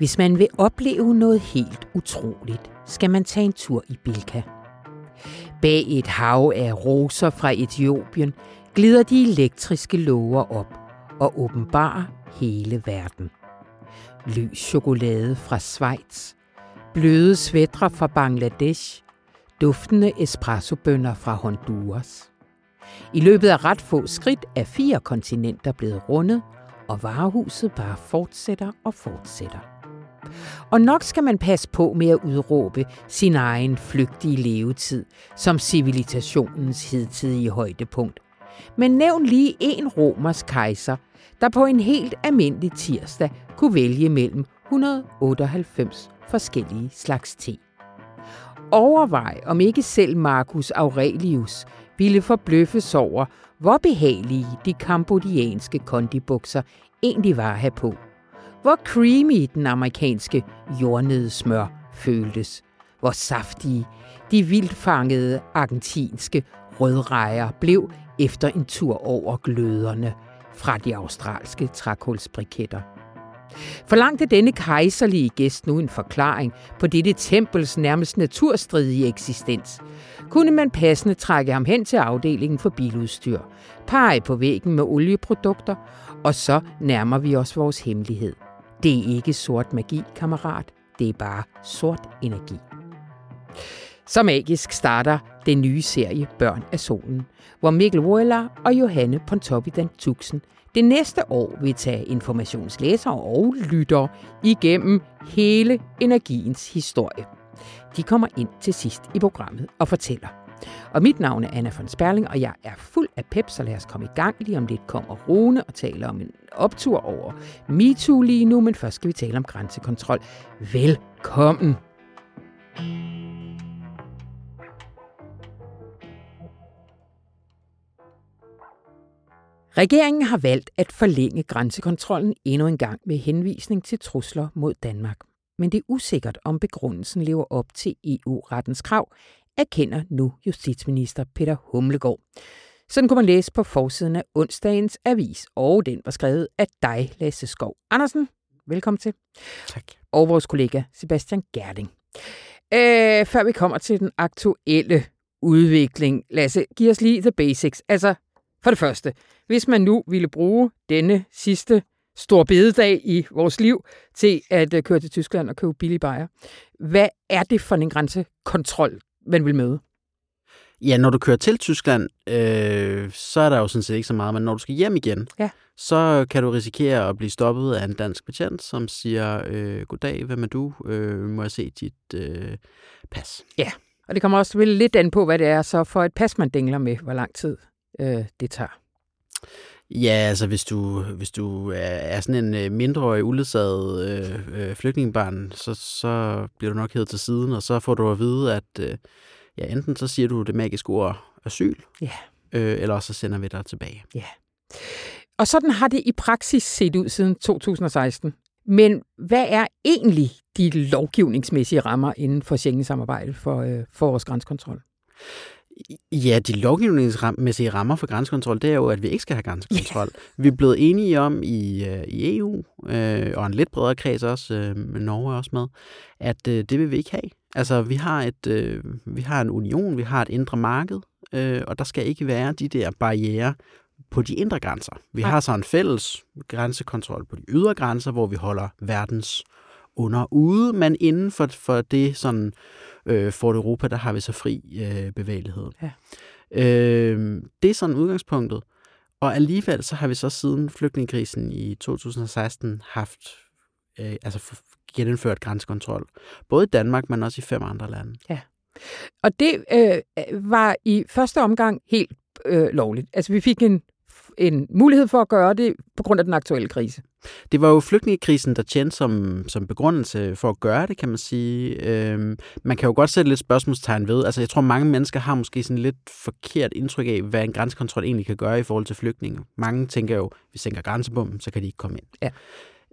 Hvis man vil opleve noget helt utroligt, skal man tage en tur i Bilka. Bag et hav af roser fra Etiopien glider de elektriske låger op og åbenbarer hele verden. Lys chokolade fra Schweiz, bløde svætre fra Bangladesh, duftende espressobønder fra Honduras. I løbet af ret få skridt er fire kontinenter blevet rundet, og varehuset bare fortsætter og fortsætter. Og nok skal man passe på med at udråbe sin egen flygtige levetid som civilisationens hidtidige højdepunkt. Men nævn lige en romers kejser, der på en helt almindelig tirsdag kunne vælge mellem 198 forskellige slags te. Overvej, om ikke selv Marcus Aurelius ville forbløffes over, hvor behagelige de kambodianske kondibukser egentlig var at have på. Hvor creamy den amerikanske jordnødsmør føltes. Hvor saftige de vildfangede argentinske rødrejer blev efter en tur over gløderne fra de australske trækulsbriketter. Forlangte denne kejserlige gæst nu en forklaring på dette tempels nærmest naturstridige eksistens, kunne man passende trække ham hen til afdelingen for biludstyr, pege på væggen med olieprodukter, og så nærmer vi os vores hemmelighed. Det er ikke sort magi, kammerat. Det er bare sort energi. Så magisk starter den nye serie Børn af Solen, hvor Mikkel Wohler og Johanne Pontoppidan Tuxen det næste år vil tage informationslæsere og lyttere igennem hele energiens historie. De kommer ind til sidst i programmet og fortæller. Og mit navn er Anna von Sperling, og jeg er fuld af pep, så lad os komme i gang. Lige om lidt kommer Rune og taler om en optur over MeToo lige nu, men først skal vi tale om grænsekontrol. Velkommen! Regeringen har valgt at forlænge grænsekontrollen endnu en gang med henvisning til trusler mod Danmark. Men det er usikkert, om begrundelsen lever op til EU-rettens krav, erkender nu justitsminister Peter Humlegård. Sådan kunne man læse på forsiden af onsdagens avis, og den var skrevet af dig, Lasse Skov Andersen. Velkommen til. Tak. Og vores kollega Sebastian Gerding. Øh, før vi kommer til den aktuelle udvikling, Lasse, giv os lige the basics. Altså, for det første, hvis man nu ville bruge denne sidste stor bededag i vores liv til at øh, køre til Tyskland og købe billige bajer, hvad er det for en grænsekontrol, man vil møde? Ja, når du kører til Tyskland, øh, så er der jo sådan set ikke så meget, men når du skal hjem igen, ja. så kan du risikere at blive stoppet af en dansk betjent, som siger, øh, goddag, hvem er du? Øh, må jeg se dit øh, pas? Ja, og det kommer også lidt an på, hvad det er så for et pas, man dingler med, hvor lang tid øh, det tager. Ja, altså hvis du, hvis du er sådan en øh, mindreårig, uledsaget øh, øh, flygtningebarn, så, så bliver du nok hævet til siden, og så får du at vide, at øh, ja, enten så siger du det magiske ord asyl, ja. øh, eller så sender vi dig tilbage. Ja. Og sådan har det i praksis set ud siden 2016. Men hvad er egentlig de lovgivningsmæssige rammer inden for Schengen-samarbejdet for, øh, for vores grænsekontrol? Ja, de lovgivningsmæssige rammer for grænsekontrol, det er jo, at vi ikke skal have grænsekontrol. Vi er blevet enige om i, øh, i EU, øh, og en lidt bredere kreds også, øh, Norge også med, at øh, det vil vi ikke have. Altså, vi har, et, øh, vi har en union, vi har et indre marked, øh, og der skal ikke være de der barriere på de indre grænser. Vi har så en fælles grænsekontrol på de ydre grænser, hvor vi holder verdens under ude, men inden for, for det sådan øh, Fort Europa, der har vi så fri øh, bevægelighed. Ja. Øh, det er sådan udgangspunktet. Og alligevel så har vi så siden flygtningekrisen i 2016 haft øh, altså genindført grænsekontrol. Både i Danmark, men også i fem andre lande. Ja. Og det øh, var i første omgang helt øh, lovligt. Altså vi fik en en mulighed for at gøre det på grund af den aktuelle krise. Det var jo flygtningekrisen, der tjente som, som begrundelse for at gøre det, kan man sige. Øhm, man kan jo godt sætte lidt spørgsmålstegn ved. Altså, jeg tror, mange mennesker har måske sådan lidt forkert indtryk af, hvad en grænsekontrol egentlig kan gøre i forhold til flygtninge. Mange tænker jo, hvis vi sænker grænsebommen, så kan de ikke komme ind. Ja.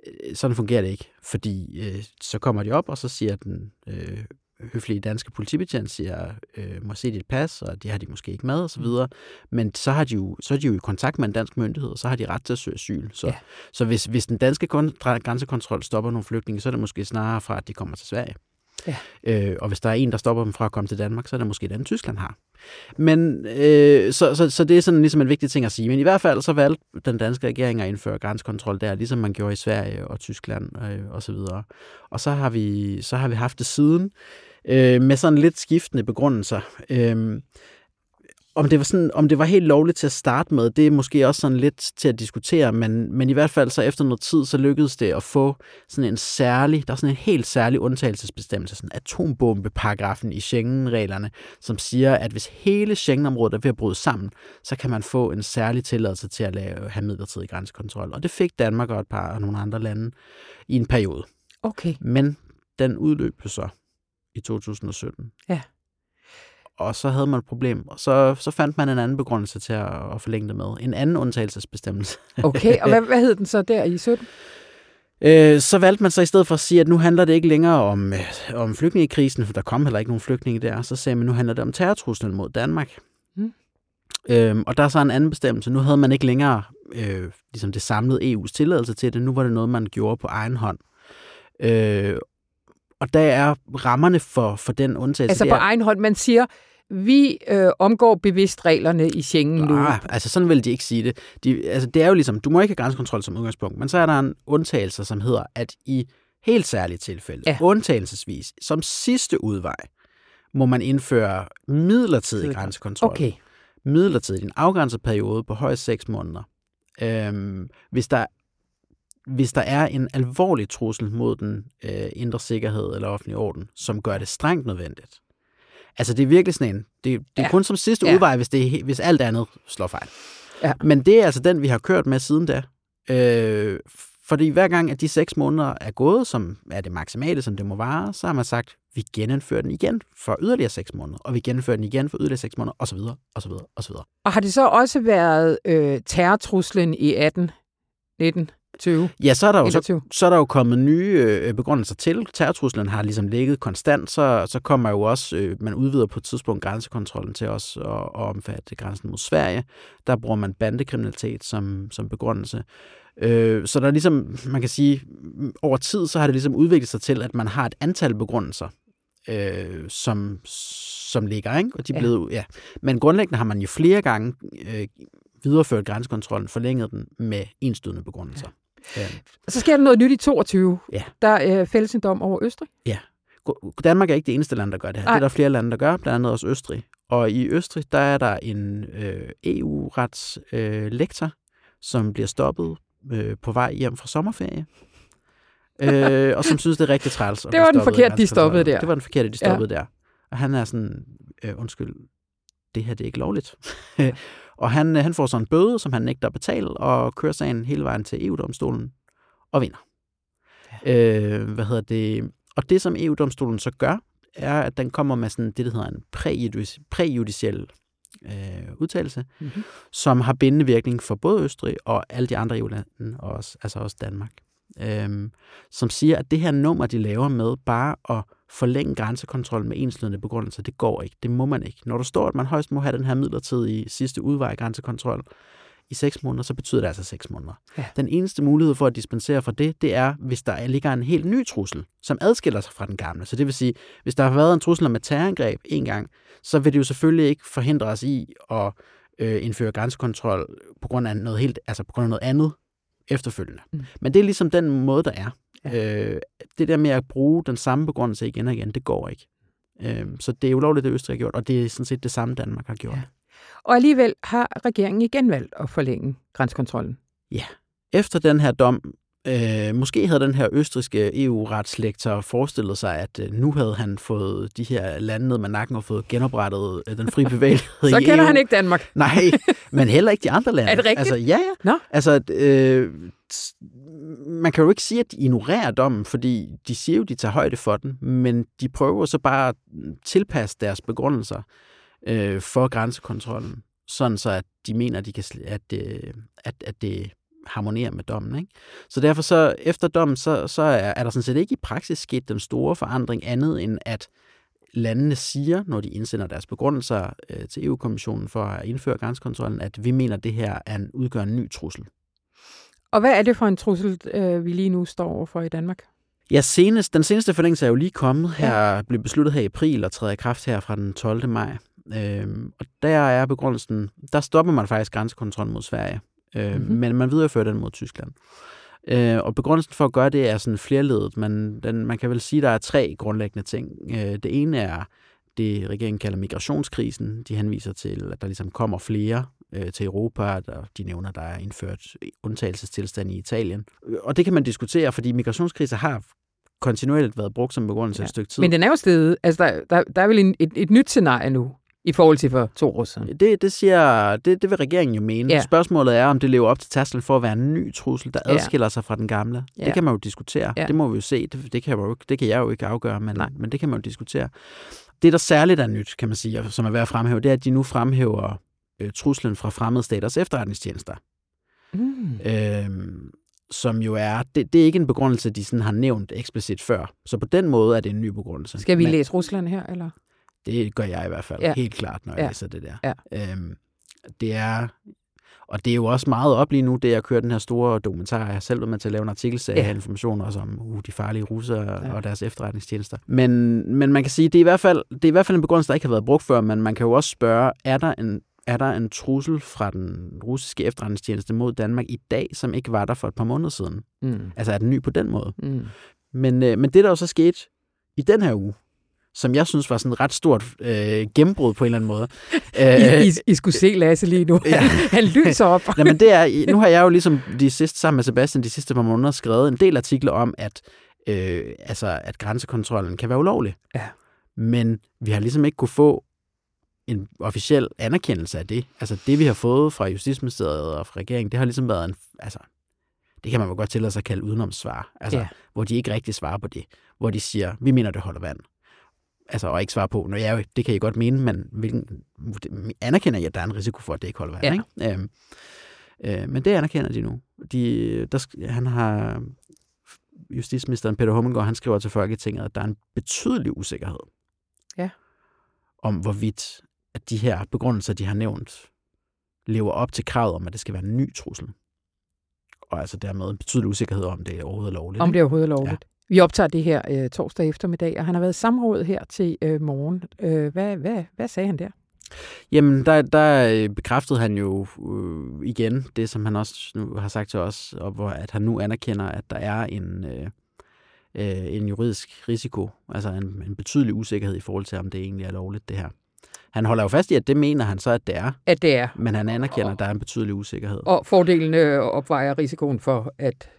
Øh, sådan fungerer det ikke, fordi øh, så kommer de op, og så siger den øh, høflige danske politibetjent siger, øh, må se dit pas, og det har de måske ikke med, osv. Mm. Men så har, de jo, så er de jo i kontakt med en dansk myndighed, og så har de ret til at søge asyl. Så, Ja. så hvis, hvis den danske kon- grænsekontrol stopper nogle flygtninge, så er det måske snarere fra, at de kommer til Sverige. Ja. Øh, og hvis der er en, der stopper dem fra at komme til Danmark, så er det måske den, Tyskland har. Men øh, så, så, så det er sådan ligesom en vigtig ting at sige. Men i hvert fald så valgte den danske regering at indføre grænsekontrol der, ligesom man gjorde i Sverige og Tyskland øh, og så videre. Og så har vi, så har vi haft det siden øh, med sådan lidt skiftende begrundelser. Øh, om det, var sådan, om det var helt lovligt til at starte med, det er måske også sådan lidt til at diskutere, men, men i hvert fald så efter noget tid, så lykkedes det at få sådan en særlig, der er sådan en helt særlig undtagelsesbestemmelse, sådan atombombe-paragrafen i Schengen-reglerne, som siger, at hvis hele Schengen-området er ved at bryde sammen, så kan man få en særlig tilladelse til at lave, have midlertidig grænsekontrol. Og det fik Danmark og et par og nogle andre lande i en periode. Okay. Men den udløb så i 2017. Ja. Og så havde man et problem, og så, så fandt man en anden begrundelse til at, at forlænge det med. En anden undtagelsesbestemmelse. Okay, og hvad, hvad hed den så der i 17? Øh, så valgte man så i stedet for at sige, at nu handler det ikke længere om, øh, om flygtningekrisen, for der kom heller ikke nogen flygtninge der. Så sagde man, nu handler det om terrortruslen mod Danmark. Mm. Øhm, og der er så en anden bestemmelse. Nu havde man ikke længere øh, ligesom det samlede EU's tilladelse til det. Nu var det noget, man gjorde på egen hånd. Øh, og der er rammerne for, for den undtagelse. Altså på er, egen hånd. Man siger, vi øh, omgår bevidst reglerne i Schengen nu. Ah, altså sådan vil de ikke sige det. De, altså det er jo ligesom, du må ikke have grænsekontrol som udgangspunkt, men så er der en undtagelse, som hedder, at i helt særlige tilfælde, Ja. undtagelsesvis, som sidste udvej, må man indføre midlertidig Midlertidig. grænsekontrol. Okay. Midlertidigt, en afgrænset periode på højst 6 måneder. Øhm, hvis der hvis der er en alvorlig trussel mod den øh, indre sikkerhed eller offentlige orden, som gør det strengt nødvendigt. Altså det er virkelig sådan en, det, det er Ja. kun som sidste Ja. udvej, hvis, det hvis alt andet slår fejl. Ja. Men det er altså den, vi har kørt med siden da. Øh, fordi hver gang, at de seks måneder er gået, som er det maksimale, som det må vare, så har man sagt, vi genindfører den igen for yderligere seks måneder, og vi genindfører den igen for yderligere seks måneder, osv., osv., osv. Og har det så også været øh, terrortruslen i 18, 19, 20, Ja, så er der jo, så, 21? så er der jo kommet nye øh, begrundelser til. Terrortruslen har ligesom ligget konstant, så, så kommer jo også, øh, man udvider på et tidspunkt grænsekontrollen til også at, at omfatte grænsen mod Sverige. Der bruger man bandekriminalitet som, som begrundelse. Øh, så der er ligesom, man kan sige, over tid, så har det ligesom udviklet sig til, at man har et antal begrundelser, øh, som, som ligger, ikke? Og de er Ja. blevet, ja. Men grundlæggende har man jo flere gange øh, videreført grænsekontrollen, forlænget den med enstødende begrundelser. Ja. Øh, Så sker der noget nyt i 22. Ja. Der øh, fælles en dom over Østrig. Gu- Danmark er ikke det eneste land, der gør det her. Nej. Det er der flere lande, der gør, blandt andet også Østrig. Og i Østrig, der er der en øh, EU-rets øh, lektor, som bliver stoppet øh, på vej hjem fra sommerferie. øh, og som synes, det er rigtig træls. Det var den forkerte, de stoppede der. Det var den forkerte, de stoppede ja. der. Og han er sådan, øh, undskyld, det her det er ikke lovligt. og han, øh, han får så en bøde, som han nægter at betale, og kører sagen hele vejen til EU-domstolen og vinder. Ja. Øh, hvad hedder det? Og det, som EU-domstolen så gør, er, at den kommer med sådan det, der hedder en præjudici- præjudiciel øh, udtalelse, Mm-hmm. som har bindende virkning for både Østrig og alle de andre EU-lande, og også, altså også Danmark. Øhm, som siger, at det her nummer, de laver med bare at forlænge grænsekontrol med enslydende begrundelser, det går ikke. Det må man ikke. Når der står, at man højst må have den her midlertidige sidste udvej grænsekontrol i 6 måneder, så betyder det altså 6 måneder. Ja. Den eneste mulighed for at dispensere fra det, det er, hvis der ligger en helt ny trussel, som adskiller sig fra den gamle. Så det vil sige, hvis der har været en trussel om et terrorangreb en gang, så vil det jo selvfølgelig ikke forhindre os i at øh, indføre grænsekontrol på grund af noget helt, altså på grund af noget andet efterfølgende. Mm. Men det er ligesom den måde, der er. Ja. Ja. Øh, det der med at bruge den samme begrundelse igen og igen, det går ikke. Øh, så det er ulovligt, det Østrig har gjort, og det er sådan set det samme, Danmark har gjort. Ja. Ja. Og alligevel har regeringen igen valgt at forlænge grænsekontrollen. Efter den her dom, øh, måske havde den her østriske EU-retslektor forestillet sig, at øh, nu havde han fået de her lande ned med nakken og fået genoprettet øh, den frie bevægelighed Så kender EU. han ikke Danmark. Nej, men heller ikke de andre lande. Er det rigtigt? Altså, ja, ja. Nå. Altså, øh, man kan jo ikke sige, at de ignorerer dommen, fordi de siger jo, at de tager højde for den, men de prøver så bare at tilpasse deres begrundelser øh, for grænsekontrollen, sådan så at de mener, at, de kan, at, øh, at, at det harmonerer med dommen. Ikke? Så derfor så, efter dommen, så, så er, er der sådan set ikke i praksis sket den store forandring andet end, at landene siger, når de indsender deres begrundelser øh, til EU-kommissionen for at indføre grænsekontrollen, at vi mener, at det her er en, udgør en ny trussel. Og hvad er det for en trussel, øh, vi lige nu står overfor i Danmark? Ja, senest, den seneste forlængelse er jo lige kommet her, ja. blev besluttet her i april og træder i kraft her fra den 12. maj. Øhm, og der er begrundelsen, der stopper man faktisk grænsekontrollen mod Sverige, øhm, mm-hmm. men man viderefører den mod Tyskland. Øh, og begrundelsen for at gøre det er sådan flerledet, men den, man kan vel sige, at der er tre grundlæggende ting. Øh, det ene er det, regeringen kalder migrationskrisen. De henviser til, at der ligesom kommer flere øh, til Europa, og de nævner, der er indført undtagelsestilstand i Italien. Og det kan man diskutere, fordi migrationskriser har kontinuerligt været brugt som begrundelse ja. et stykke tid. Men den er jo stedet. Altså, der, der, der er vel en, et, et nyt scenarie nu, i forhold til for to år siden. Det, det, siger, det, det vil regeringen jo mene. Ja. Spørgsmålet er, om det lever op til taslen for at være en ny trussel, der adskiller ja. sig fra den gamle. Ja. Det kan man jo diskutere. Ja. Det må vi jo se. Det, det, kan, jeg jo, det kan jeg jo ikke afgøre, men, men det kan man jo diskutere. Det, der særligt er nyt, kan man sige, og som er værd at fremhæve, det er, at de nu fremhæver øh, truslen fra fremmede staters efterretningstjenester. Mm. Øhm, som jo er, det, det er ikke en begrundelse, de sådan har nævnt eksplicit før. Så på den måde er det en ny begrundelse. Skal vi Men, læse Rusland her, eller? Det gør jeg i hvert fald, ja. helt klart, når jeg ja. læser det der. Ja. Øhm, det er, og det er jo også meget op lige nu, det jeg kører den her store dokumentar. Jeg har selv været med til at lave en artikelserie ja. information også om uh, de farlige russere ja. og deres efterretningstjenester. Men, men man kan sige, det er, i hvert fald, det er i hvert fald en begrundelse, der ikke har været brugt før, men man kan jo også spørge, er der en er der en trussel fra den russiske efterretningstjeneste mod Danmark i dag, som ikke var der for et par måneder siden? Mm. Altså er den ny på den måde? Mm. Men, øh, men det, der jo så skete i den her uge, som jeg synes var sådan et ret stort øh, gennembrud på en eller anden måde. I, I, I skulle se Lasse lige nu. Ja. Han lyser op. Nej, men det er, nu har jeg jo ligesom de sidste, sammen med Sebastian de sidste par måneder skrevet en del artikler om, at, øh, altså, at grænsekontrollen kan være ulovlig. Ja. Men vi har ligesom ikke kunne få en officiel anerkendelse af det. Altså det, vi har fået fra Justitsministeriet og fra regeringen, det har ligesom været en, altså, det kan man jo godt tillade sig at kalde udenomssvar. Altså, ja. hvor de ikke rigtig svarer på det. Hvor de siger, vi mener, det holder vand. Altså, og ikke svare på, når jeg, det kan I godt mene, men hvilken, anerkender jeg, at der er en risiko for, at det ikke holder vand. Ja. Ikke? Øhm, øh, men det anerkender de nu. De, der, han har, justitsministeren Peter Hummelgaard, han skriver til Folketinget, at der er en betydelig usikkerhed ja. om, hvorvidt at de her begrundelser, de har nævnt, lever op til kravet om, at det skal være en ny trussel. Og altså dermed en betydelig usikkerhed om, det er overhovedet lovligt. Om det er overhovedet lovligt. Vi optager det her øh, torsdag eftermiddag, og han har været samråd her til øh, morgen. Øh, hvad, hvad, hvad sagde han der? Jamen, der, der øh, bekræftede han jo øh, igen det, som han også nu har sagt til os, og hvor, at han nu anerkender, at der er en, øh, øh, en juridisk risiko, altså en, en betydelig usikkerhed i forhold til, om det egentlig er lovligt, det her. Han holder jo fast i, at det mener han så, at det er. At det er. Men han anerkender, at der er en betydelig usikkerhed. Og fordelen øh, opvejer risikoen for, at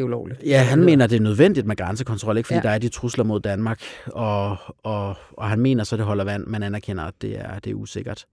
det er ulovligt. Ja, han mener, det er nødvendigt med grænsekontrol, ikke fordi ja. der er de trusler mod Danmark, og, og, og han mener så, det holder vand, man anerkender, at det er, det er usikkert.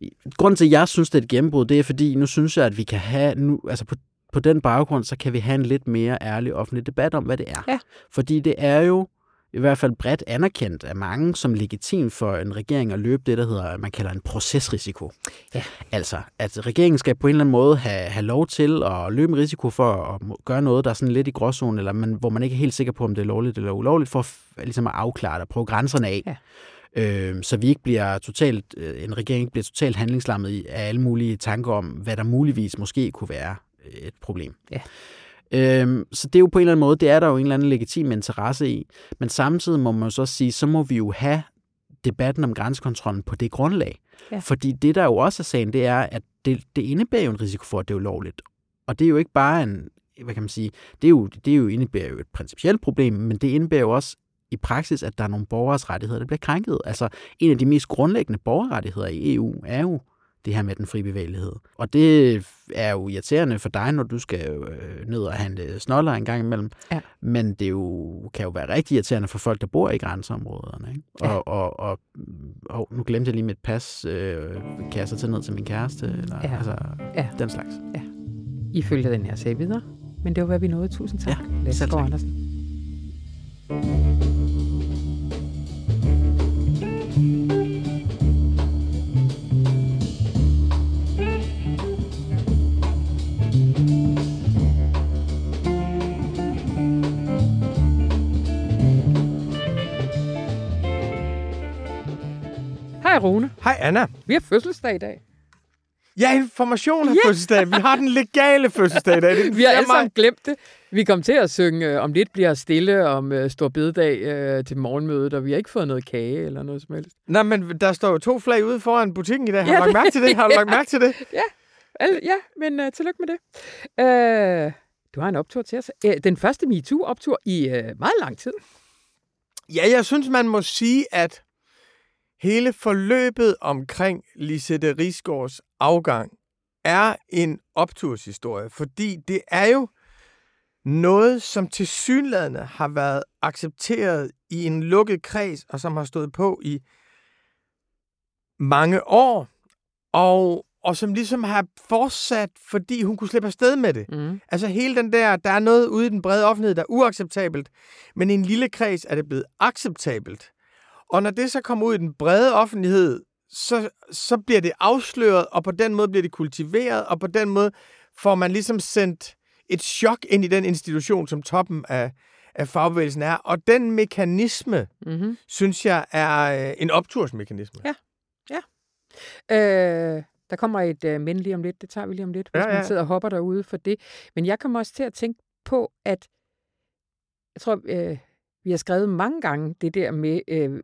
Ja. Grunden til, at jeg synes, det er et gennembrud, det er fordi, nu synes jeg, at vi kan have, nu, altså på, på den baggrund, så kan vi have en lidt mere ærlig offentlig debat om, hvad det er. Ja. Fordi det er jo i hvert fald bredt anerkendt af mange som legitim for en regering at løbe det, der hedder, man kalder en procesrisiko. Ja. Altså, at regeringen skal på en eller anden måde have, have lov til at løbe en risiko for at gøre noget, der er sådan lidt i gråzonen, eller man, hvor man ikke er helt sikker på, om det er lovligt eller ulovligt, for at, ligesom at afklare det og prøve grænserne af. Ja. Øh, så vi ikke bliver totalt, øh, en regering ikke bliver totalt handlingslammet af alle mulige tanker om, hvad der muligvis måske kunne være et problem. Ja. Øhm, så det er jo på en eller anden måde, det er der jo en eller anden legitim interesse i. Men samtidig må man jo så sige, så må vi jo have debatten om grænsekontrollen på det grundlag. Ja. Fordi det, der jo også er sagen, det er, at det, det indebærer jo en risiko for, at det er ulovligt. Og det er jo ikke bare en, hvad kan man sige, det er jo, det er jo indebærer jo et principielt problem, men det indebærer jo også i praksis, at der er nogle borgers rettigheder, der bliver krænket. Altså, en af de mest grundlæggende borgerrettigheder i EU er jo det her med den frie bevægelighed. Og det er jo irriterende for dig, når du skal øh, ned og handle snoller en gang imellem. Ja. Men det jo, kan jo være rigtig irriterende for folk, der bor i grænseområderne. Ikke? Ja. Og, og, og, og nu glemte jeg lige mit pas. Øh, kan jeg så tage ned til min kæreste? Eller, ja. Altså, ja. Den slags. Ja. I følger den her sag videre. Men det var, hvad vi nåede. Tusind tak. Ja, Lasse selv tak. Andersen. Hej Rune. Hej Anna. Vi har fødselsdag i dag. Ja, information har ja. fødselsdag. Vi har den legale fødselsdag i dag. Det Vi har 4. alle sammen glemt det. Vi kom til at synge, øh, om lidt bliver stille om uh, Stor Bededag uh, til morgenmødet, og vi har ikke fået noget kage eller noget som helst. Nej, men der står jo to flag ude foran butikken i dag. Har Ja, du lagt mærke til det? Har du ja. lagt mærke til det? Alle, ja, men uh, tillykke med det. Uh, du har en optur til os. Uh, den første MeToo-optur i uh, meget lang tid. Ja, jeg synes, man må sige, at hele forløbet omkring Lisette Risgaards afgang er en opturshistorie, fordi det er jo noget, som til synlædende har været accepteret i en lukket kreds, og som har stået på i mange år, og, og som ligesom har fortsat, fordi hun kunne slippe afsted med det. Mm. Altså hele den der, der er noget ude i den brede offentlighed, der er uacceptabelt, men i en lille kreds er det blevet acceptabelt. Og når det så kommer ud i den brede offentlighed, så, så bliver det afsløret, og på den måde bliver det kultiveret, og på den måde får man ligesom sendt et chok ind i den institution, som toppen af, af fagbevægelsen er. Og den mekanisme, Mm-hmm. synes jeg, er øh, en optursmekanisme. Ja. Øh, der kommer et øh, men lige om lidt, det tager vi lige om lidt, hvis Ja, ja, ja. ja. man sidder og hopper derude for det. Men jeg kommer også til at tænke på, at jeg tror, øh, vi har skrevet mange gange det der med, øh,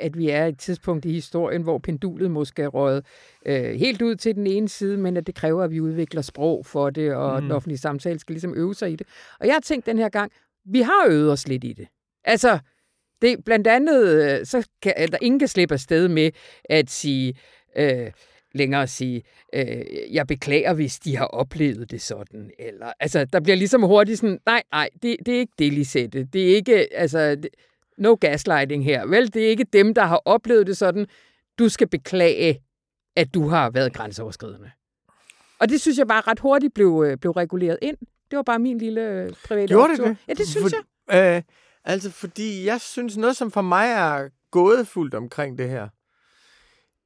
at vi er et tidspunkt i historien, hvor pendulet måske er røget øh, helt ud til den ene side, men at det kræver, at vi udvikler sprog for det, og mm. Den offentlige samtale skal ligesom øve sig i det. Og jeg har tænkt den her gang, vi har øvet os lidt i det. Altså, det blandt andet, øh, så kan der ingen kan slippe afsted med at sige, øh, længere at sige, øh, jeg beklager, hvis de har oplevet det sådan. Eller, altså, der bliver ligesom hurtigt sådan, nej, nej, det, det er ikke det, Lisette. Det er ikke, altså, det, no gaslighting her. Vel, det er ikke dem, der har oplevet det sådan. Du skal beklage, at du har været grænseoverskridende. Og det synes jeg bare ret hurtigt blev, øh, blev reguleret ind. Det var bare min lille øh, private Gjorde det optur. det? Ja, det synes For- jeg. Øh, altså, fordi jeg synes, noget, som for mig er gådefuldt omkring det her,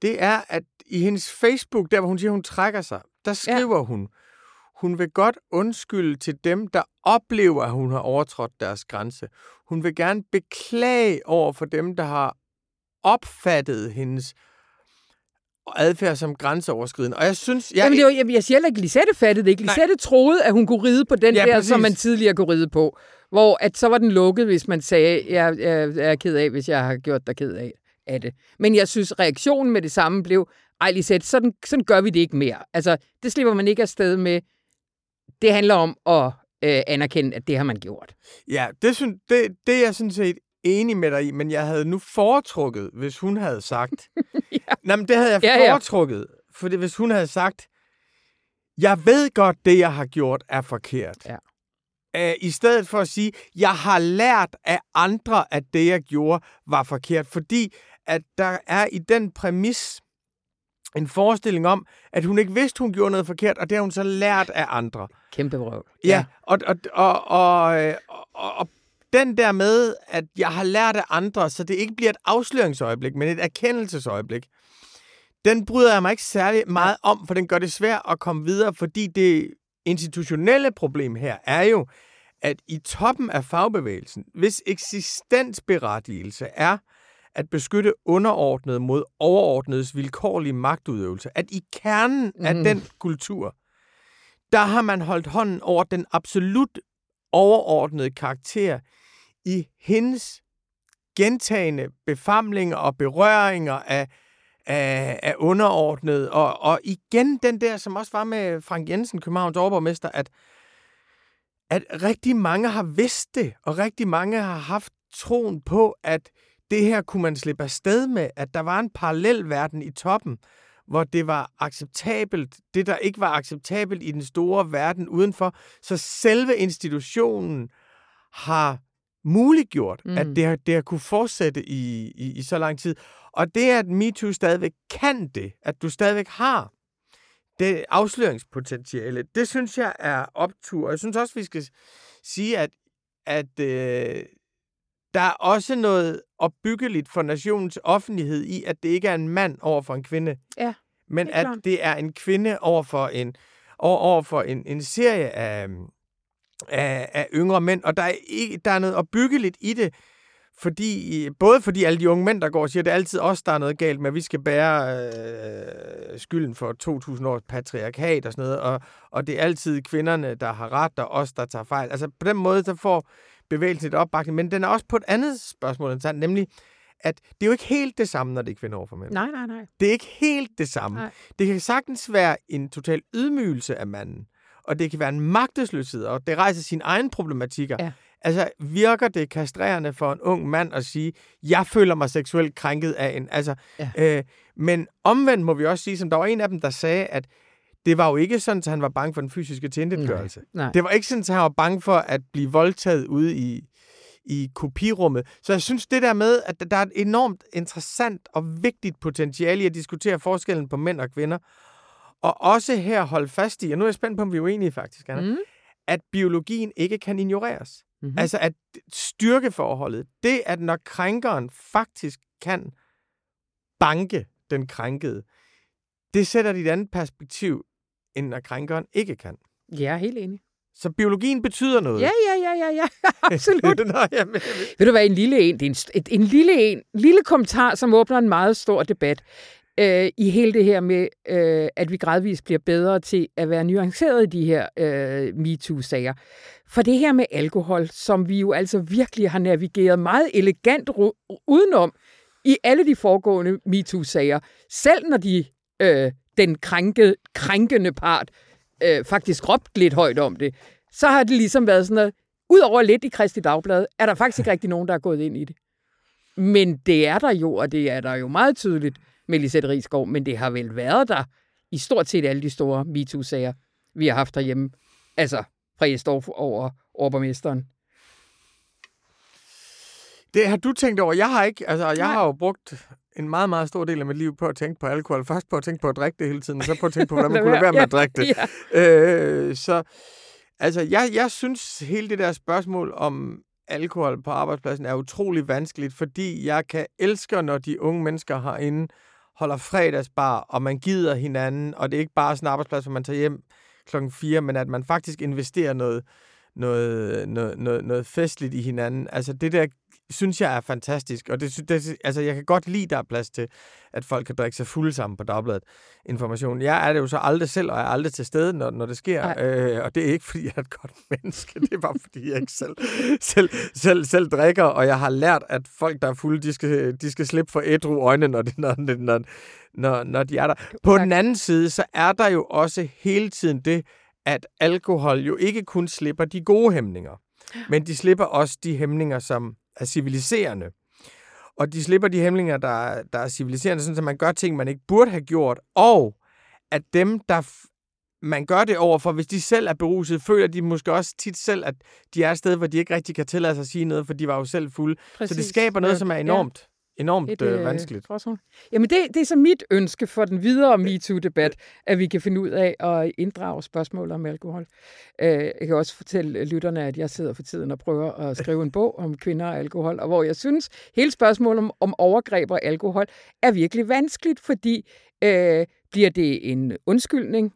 det er, at i hendes Facebook, der hvor hun siger, hun trækker sig, der skriver ja. hun, hun vil godt undskylde til dem, der oplever, at hun har overtrådt deres grænse. Hun vil gerne beklage over for dem, der har opfattet hendes adfærd som grænseoverskridende. Og jeg synes... Jeg, Jamen, det var, jeg, jeg siger heller ikke, Lisette fattede det ikke. Nej. Lisette troede, at hun kunne ride på den Ja, ja, der, præcis. som man tidligere kunne ride på. Hvor at så var den lukket, hvis man sagde, jeg, jeg, jeg er ked af, hvis jeg har gjort dig ked af, af det. Men jeg synes, reaktionen med det samme blev, ej Lisette, sådan, sådan gør vi det ikke mere. Altså, det slipper man ikke afsted med. Det handler om at øh, anerkende, at det har man gjort. Ja, det, synes, det, det er jeg sådan set enig med dig i, men jeg havde nu foretrukket, hvis hun havde sagt... Ja. Nej, men det havde jeg Ja, ja. foretrukket, fordi hvis hun havde sagt, jeg ved godt, det jeg har gjort er forkert. Ja. Æh, I stedet for at sige, jeg har lært af andre, at det, jeg gjorde, var forkert. Fordi at der er i den præmis en forestilling om, at hun ikke vidste, hun gjorde noget forkert, og det har hun så lært af andre. Kæmpe vrøvl. Ja, og, og, og, og, øh, og, og den der med, at jeg har lært af andre, så det ikke bliver et afsløringsøjeblik, men et erkendelsesøjeblik, den bryder jeg mig ikke særlig meget om, for den gør det svært at komme videre, fordi det institutionelle problem her er jo, at i toppen af fagbevægelsen, hvis eksistensberettigelse er at beskytte underordnede mod overordnedes vilkårlige magtudøvelse, at i kernen af Mhm. den kultur, der har man holdt hånden over den absolut overordnede karakter i hendes gentagende befamlinger og berøringer af, af, af underordnet. Og, og igen den der, som også var med Frank Jensen, Københavns overborgmester, at, at rigtig mange har vidst det, og rigtig mange har haft troen på, at det her kunne man slippe afsted med, at der var en parallel verden i toppen, hvor det var acceptabelt, det der ikke var acceptabelt i den store verden udenfor. Så selve institutionen har muliggjort, mm. at det har, det har kunne fortsætte i, i, i så lang tid. Og det, at MeToo stadigvæk kan det, at du stadigvæk har det afsløringspotentiale, det synes jeg er optur. Jeg synes også, vi skal sige, at, at øh, der er også noget opbyggeligt for nationens offentlighed i, at det ikke er en mand over for en kvinde, Ja, men at klart. det er en kvinde over for en, over, over for en, en serie af, af, af yngre mænd. Og der er, ikke, der er noget opbyggeligt i det, fordi, både fordi alle de unge mænd, der går og siger, at det er altid os, der er noget galt med, at vi skal bære øh, skylden for 2.000 års patriarkat og sådan noget, og, og det er altid kvinderne, der har ret, og os, der tager fejl. Altså på den måde, så får bevægelsen et opbakning, men den er også på et andet spørgsmål, nemlig, at det er jo ikke helt det samme, når det er kvinder over for mænd. Nej, nej, nej. Det er ikke helt det samme. Nej. Det kan sagtens være en total ydmygelse af manden, og det kan være en magtesløshed, og det rejser sine egne problematikker. Ja. Altså, virker det kastrerende for en ung mand at sige, jeg føler mig seksuelt krænket af en... Altså, Ja. øh, men omvendt må vi også sige, som der var en af dem, der sagde, at det var jo ikke sådan, at han var bange for den fysiske tilintetgørelse. Nej. Det var ikke sådan, at han var bange for at blive voldtaget ude i, i kopirummet. Så jeg synes, det der med, at der er et enormt interessant og vigtigt potentiale i at diskutere forskellen på mænd og kvinder, og også her holde fast i, og nu er jeg spændt på, om vi er uenige faktisk, Anna, Mm. at biologien ikke kan ignoreres. Mm-hmm. Mm. Altså at styrkeforholdet, det at når krænkeren faktisk kan banke den krænkede, det sætter et andet perspektiv, end når krænkeren ikke kan. Er helt enig. Så biologien betyder noget. Ja, ja, ja, ja, ja. Absolut. Nå, jamen, Ved du hvad, en lille en, det er en, et, en lille en, lille kommentar, som åbner en meget stor debat øh, i hele det her med, øh, at vi gradvist bliver bedre til at være nuanceret i de her øh, MeToo-sager. For det her med alkohol, som vi jo altså virkelig har navigeret meget elegant udenom i alle de foregående MeToo-sager, selv når de, øh, den krænke, krænkende part øh, faktisk råbt lidt højt om det, så har det ligesom været sådan noget, Udover lidt i Kristi Dagblad, er der faktisk ikke rigtig nogen, der er gået ind i det. Men det er der jo, og det er der jo meget tydeligt med Lisette Rigsgaard, men det har vel været der i stort set alle de store MeToo-sager, vi har haft derhjemme. Altså, fra Jesdorf over overborgmesteren. Det har du tænkt over. Jeg har ikke. Altså, jeg Nej. har jo brugt en meget, meget stor del af mit liv på at tænke på alkohol. Først på at tænke på at drikke det hele tiden, og så på at tænke på, hvordan man kunne lade være med at drikke det. Ja. Øh, så altså, jeg, jeg synes, hele det der spørgsmål om alkohol på arbejdspladsen er utrolig vanskeligt, fordi jeg kan elske, når de unge mennesker herinde holder fredagsbar, og man gider hinanden, og det er ikke bare sådan en arbejdsplads, hvor man tager hjem klokken 4, men at man faktisk investerer noget, noget, noget, noget, noget festligt i hinanden. Altså det der synes jeg er fantastisk, og det, det, altså jeg kan godt lide, der er plads til, at folk kan drikke sig fulde sammen på dagbladet information. Jeg er det jo så aldrig selv, og er aldrig til stede, når, når det sker, øh, og det er ikke, fordi jeg er et godt menneske, det er bare, fordi jeg ikke selv, selv, selv, selv drikker, og jeg har lært, at folk, der er fulde, de skal, de skal slippe for ædru øjne, når, det, når, når, når, når de er der. På Tak. den anden side, så er der jo også hele tiden det, at alkohol jo ikke kun slipper de gode hæmninger, men de slipper også de hæmninger, som er civiliserende. Og de slipper de hæmninger, der, er- der er civiliserende, sådan at man gør ting, man ikke burde have gjort, og at dem, der man gør det overfor, hvis de selv er beruset, føler de måske også tit selv, at de er et sted, hvor de ikke rigtig kan tillade sig at sige noget, for de var jo selv fulde. Så det skaber noget, som er enormt, enormt Et, øh, øh, vanskeligt. gråzone. Jamen, det, det er så mit ønske for den videre MeToo-debat, at vi kan finde ud af at inddrage spørgsmål om alkohol. Øh, jeg kan også fortælle lytterne, at jeg sidder for tiden og prøver at skrive en bog om kvinder og alkohol, og hvor jeg synes, hele spørgsmålet om, om overgreb og alkohol er virkelig vanskeligt, fordi øh, bliver det en undskyldning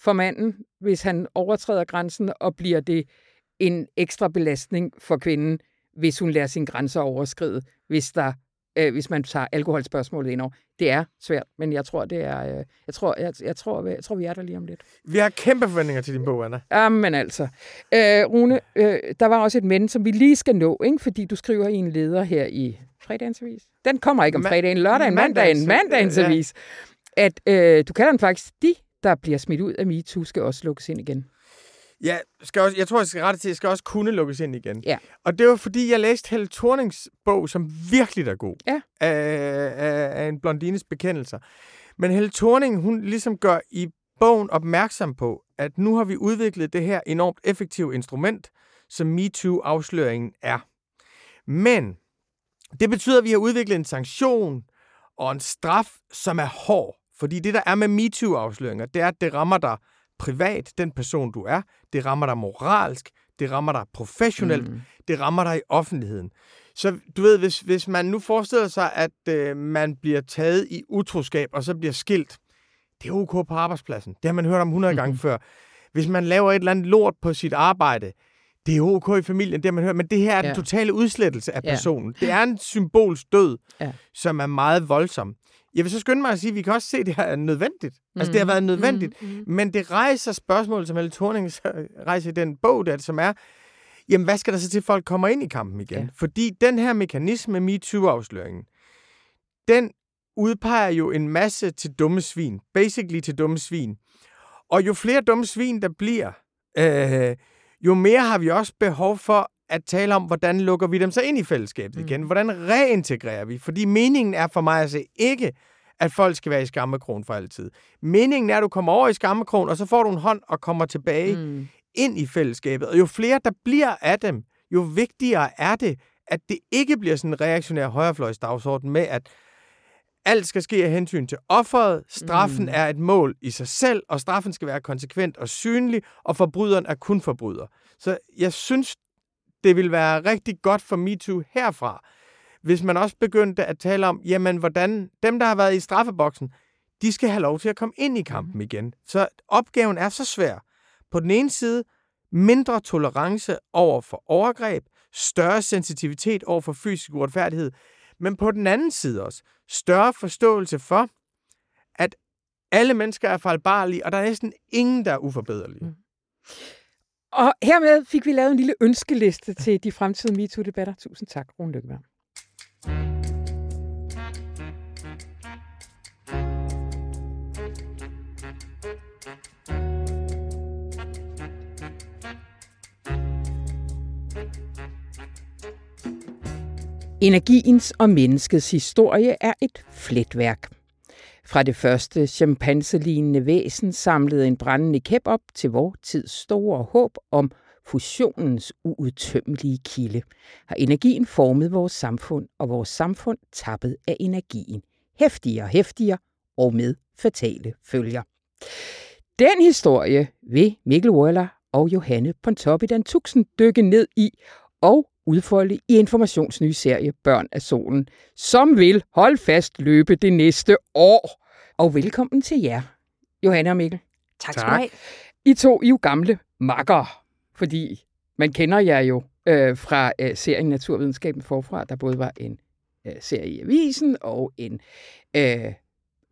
for manden, hvis han overtræder grænsen, og bliver det en ekstra belastning for kvinden, hvis hun lader sine grænser overskride, hvis der øh, hvis man tager alkoholspørgsmålet ind over. Det er svært, men jeg tror, det er, øh, jeg tror, jeg, jeg, tror, jeg tror, vi er der lige om lidt. Vi har kæmpe forventninger til din bog, Anna. Jamen altså. Øh, Rune, øh, der var også et men, som vi lige skal nå, ikke? fordi du skriver i en leder her i fredagens avis. Den kommer ikke om fredagen, lørdagen, mandagen, mandagens- avis. At øh, du kalder den faktisk, de, der bliver smidt ud af MeToo, skal også lukkes ind igen. Ja, skal også, jeg tror, jeg skal rette til, at jeg skal også kunne lukkes ind igen. Ja. Og det var, fordi jeg læste Helle Thornings bog, som virkelig er god. Ja. Af, af, af en blondines bekendelser. Men Helle Thorning, hun ligesom gør i bogen opmærksom på, at nu har vi udviklet det her enormt effektive instrument, som MeToo-afsløringen er. Men det betyder, at vi har udviklet en sanktion og en straf, som er hård. Fordi det, der er med MeToo-afsløringer, det er, at det rammer dig privat, den person du er. Det rammer dig moralsk. Det rammer dig professionelt. Mm. Det rammer dig i offentligheden. Så du ved, hvis, hvis man nu forestiller sig, at øh, man bliver taget i utroskab, og så bliver skilt, det er ok på arbejdspladsen. Det har man hørt om 100 gange før. Hvis man laver et eller andet lort på sit arbejde, det er ok i familien, det har man hørt, men det her er ja. den totale udslettelse af Ja. personen. Det er en symbolsk død, Ja. som er meget voldsom. Jeg vil så skynde mig at sige, at vi kan også se, at det her er nødvendigt. Mm. Altså, det har været nødvendigt. Mm, mm. Men det rejser spørgsmål, som Helle Thorning rejser i den bog, der, som er, jamen, hvad skal der så til, at folk kommer ind i kampen igen? Ja. Fordi den her mekanisme, MeToo-afsløringen, den udpeger jo en masse til dumme svin. Basically til dumme svin. Og jo flere dumme svin, der bliver, øh, jo mere har vi også behov for at tale om, hvordan lukker vi dem så ind i fællesskabet igen? Mm. Hvordan reintegrerer vi? Fordi meningen er for mig at se ikke, at folk skal være i skammekrogen for altid. Meningen er, at du kommer over i skammekrogen, og så får du en hånd og kommer tilbage mm. Ind i fællesskabet. Og jo flere, der bliver af dem, jo vigtigere er det, at det ikke bliver sådan en reaktionær højrefløjsdagsorden med, at alt skal ske af hensyn til offeret, straffen mm. er et mål i sig selv, og straffen skal være konsekvent og synlig, og forbryderen er kun forbryder. Så jeg synes, det vil være rigtig godt for MeToo herfra, hvis man også begyndte at tale om, jamen, hvordan dem, der har været i straffeboksen, de skal have lov til at komme ind i kampen igen. Så opgaven er så svær. På den ene side, mindre tolerance over for overgreb, større sensitivitet over for fysisk uretfærdighed, men på den anden side også, større forståelse for, at alle mennesker er fejlbarlige, og der er næsten ingen, der er uforbederlige. Mm. Og hermed fik vi lavet en lille ønskeliste til de fremtidige MeToo-debatter. Tusind tak, Rune Lykkeberg. Energiens og menneskets historie er et fletværk. Fra det første chimpanselignende væsen samlede en brændende kæp op til vor tids store håb om fusionens uudtømmelige kilde, har energien formet vores samfund, og vores samfund tappet af energien. Hæftigere og hæftigere, og med fatale følger. Den historie vil Mikkel Wøller og Johanne Pontoppidan Tuxen dykke ned i og udfolde i Informations nye serie Børn af Solen, som vil, hold fast, løbe det næste år. Og velkommen til jer, Johanne og Mikkel. Tak Tak. skal du have. I to I er jo gamle makker, fordi man kender jer jo øh, fra øh, serien Naturvidenskaben forfra, der både var en øh, serie i avisen og en øh,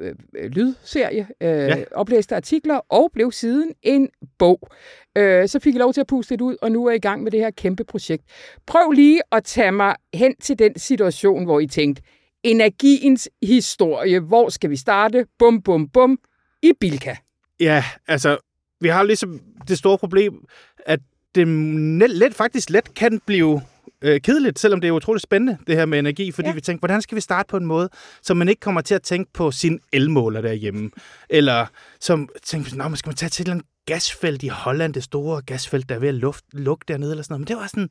øh, lydserie, øh, ja. Oplæste artikler, og blev siden en bog. Øh, så fik I lov til at puste lidt ud, og nu er I i gang med det her kæmpe projekt. Prøv lige at tage mig hen til den situation, hvor I tænkte, energiens historie, hvor skal vi starte? Bum, bum, bum, i Bilka. Ja, altså, vi har ligesom det store problem, at det net, let, faktisk let kan blive øh, kedeligt, selvom det er utroligt spændende, det her med energi, fordi Ja. vi tænker, hvordan skal vi starte på en måde, så man ikke kommer til at tænke på sin elmåler derhjemme, eller som tænker, Nå, men skal man tage til et eller andet gasfelt i Holland, det store gasfelt, der er ved at luft, lukke dernede, eller sådan noget, men det var sådan,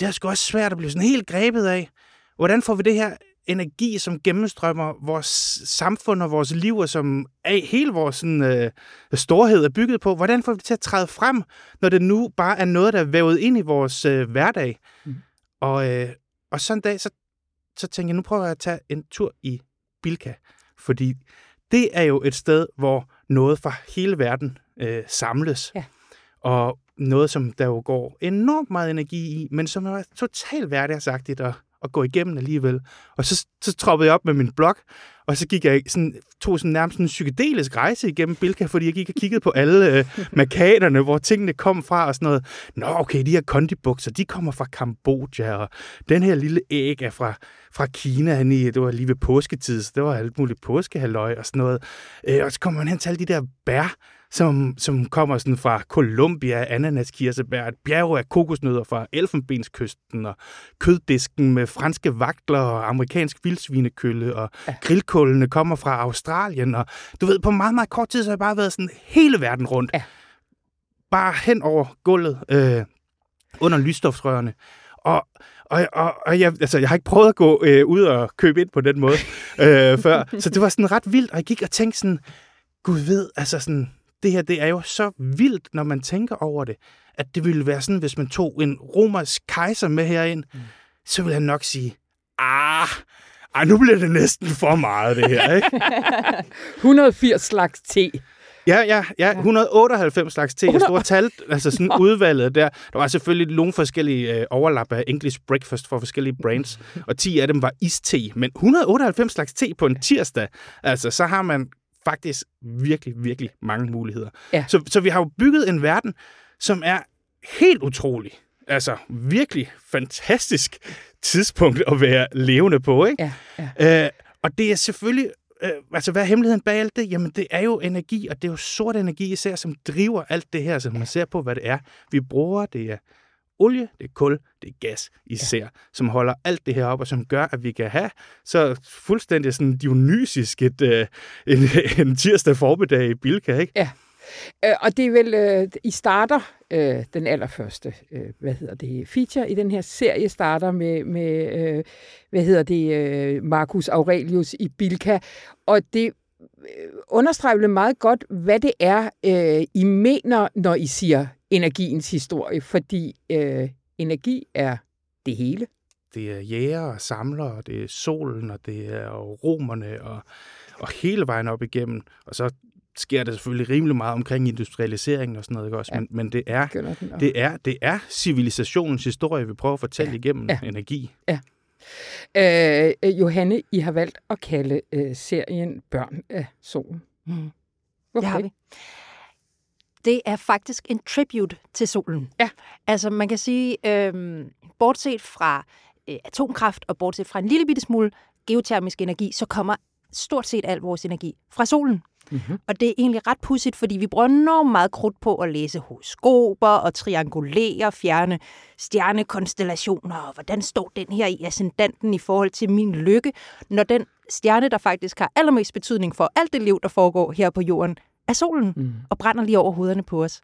det er sgu også svært at blive sådan helt grebet af. Hvordan får vi det her energi, som gennemstrømmer vores samfund og vores liv, og som er, hele vores sådan, øh, storhed er bygget på, hvordan får vi det til at træde frem, når det nu bare er noget, der er vævet ind i vores øh, hverdag? Mm. Og, øh, og sådan en dag, så, så tænker jeg, nu prøver jeg at tage en tur i Bilka, fordi det er jo et sted, hvor noget fra hele verden øh, samles. Ja. Og noget, som der jo går enormt meget energi i, men som er totalt hverdagsagtigt at, at gå igennem alligevel. Og så, så troppede jeg op med min blog, og så gik jeg sådan, tog sådan nærmest en psykedelisk rejse igennem Bilka, fordi jeg gik og kiggede på alle øh, markaderne, hvor tingene kom fra og sådan noget. Nå, okay, de her kondibukser, de kommer fra Kambodja, og den her lille æg er fra, fra Kina, han i, det var lige ved påsketid, så det var alt muligt påskehalløj og sådan noget. Øh, og så kommer man hen til alle de der bær, som, som kommer sådan fra Colombia, ananaskirsebær, et bjerg af kokosnødder fra Elfenbenskysten, og køddisken med franske vagtler og amerikansk vildsvinekølle, og Ja. grillkålene kommer fra Australien, og du ved, på meget, meget kort tid, så har jeg bare været sådan hele verden rundt. Ja. Bare hen over gulvet, øh, under lysstofsrørene. Og, og, og, og jeg, altså, jeg har ikke prøvet at gå øh, ud og købe ind på den måde øh, før, så det var sådan ret vildt, og jeg gik og tænkte sådan, Gud ved, altså sådan, det her, det er jo så vildt, når man tænker over det, at det ville være sådan, hvis man tog en romersk kejser med herind, mm. så ville han nok sige, ah, ej, nu bliver det næsten for meget, det her, ikke? 180 slags te. Ja, ja, ja. 198 slags te. Jeg stod og talte, altså sådan udvalget der. Der var selvfølgelig nogle forskellige øh, overlap af English breakfast for forskellige brands, og 10 af dem var iste. Men 198 slags te på en tirsdag, altså så har man faktisk virkelig, virkelig mange muligheder. Ja. Så, så vi har jo bygget en verden, som er helt utrolig. Altså virkelig fantastisk tidspunkt at være levende på, ikke? Ja, ja. Øh, og det er selvfølgelig, øh, altså hvad er hemmeligheden bag alt det? Jamen det er jo energi, og det er jo sort energi især, som driver alt det her, som man ser på, hvad det er. Vi bruger, det er olie, det er kul, det er gas især, ja. som holder alt det her op, og som gør, at vi kan have så fuldstændig sådan dionysisk et, øh, en, en tirsdag formiddag i Bilka, ikke? Ja. Øh, og det er vel, øh, I starter øh, den allerførste, øh, hvad hedder det, feature i den her serie starter med, med øh, hvad hedder det, øh, Marcus Aurelius i Bilka, og det understreger vel meget godt, hvad det er, øh, I mener, når I siger energiens historie, fordi øh, energi er det hele. Det er jæger og samlere, og det er solen, og det er romerne, og, og hele vejen op igennem. Og så sker der selvfølgelig rimelig meget omkring industrialiseringen og sådan noget, ikke også? Ja. Men, men det er det er, det er civilisationens historie, vi prøver at fortælle ja. igennem Ja. ja. energi. Øh, øh, Johanne, I har valgt at kalde øh, serien Børn af solen. Mm. Hvorfor Det har vi. Det er faktisk en tribute til solen. Ja. Altså man kan sige, øhm, bortset fra øh, atomkraft og bortset fra en lille bitte smule geotermisk energi, så kommer stort set al vores energi fra solen. Mm-hmm. Og det er egentlig ret pudsigt, fordi vi bruger enormt meget krudt på at læse horoskoper og triangulere, fjerne stjernekonstellationer, og hvordan står den her i ascendanten i forhold til min lykke, når den stjerne, der faktisk har allermest betydning for alt det liv, der foregår her på jorden, er solen, Mm. og brænder lige over hovederne på os.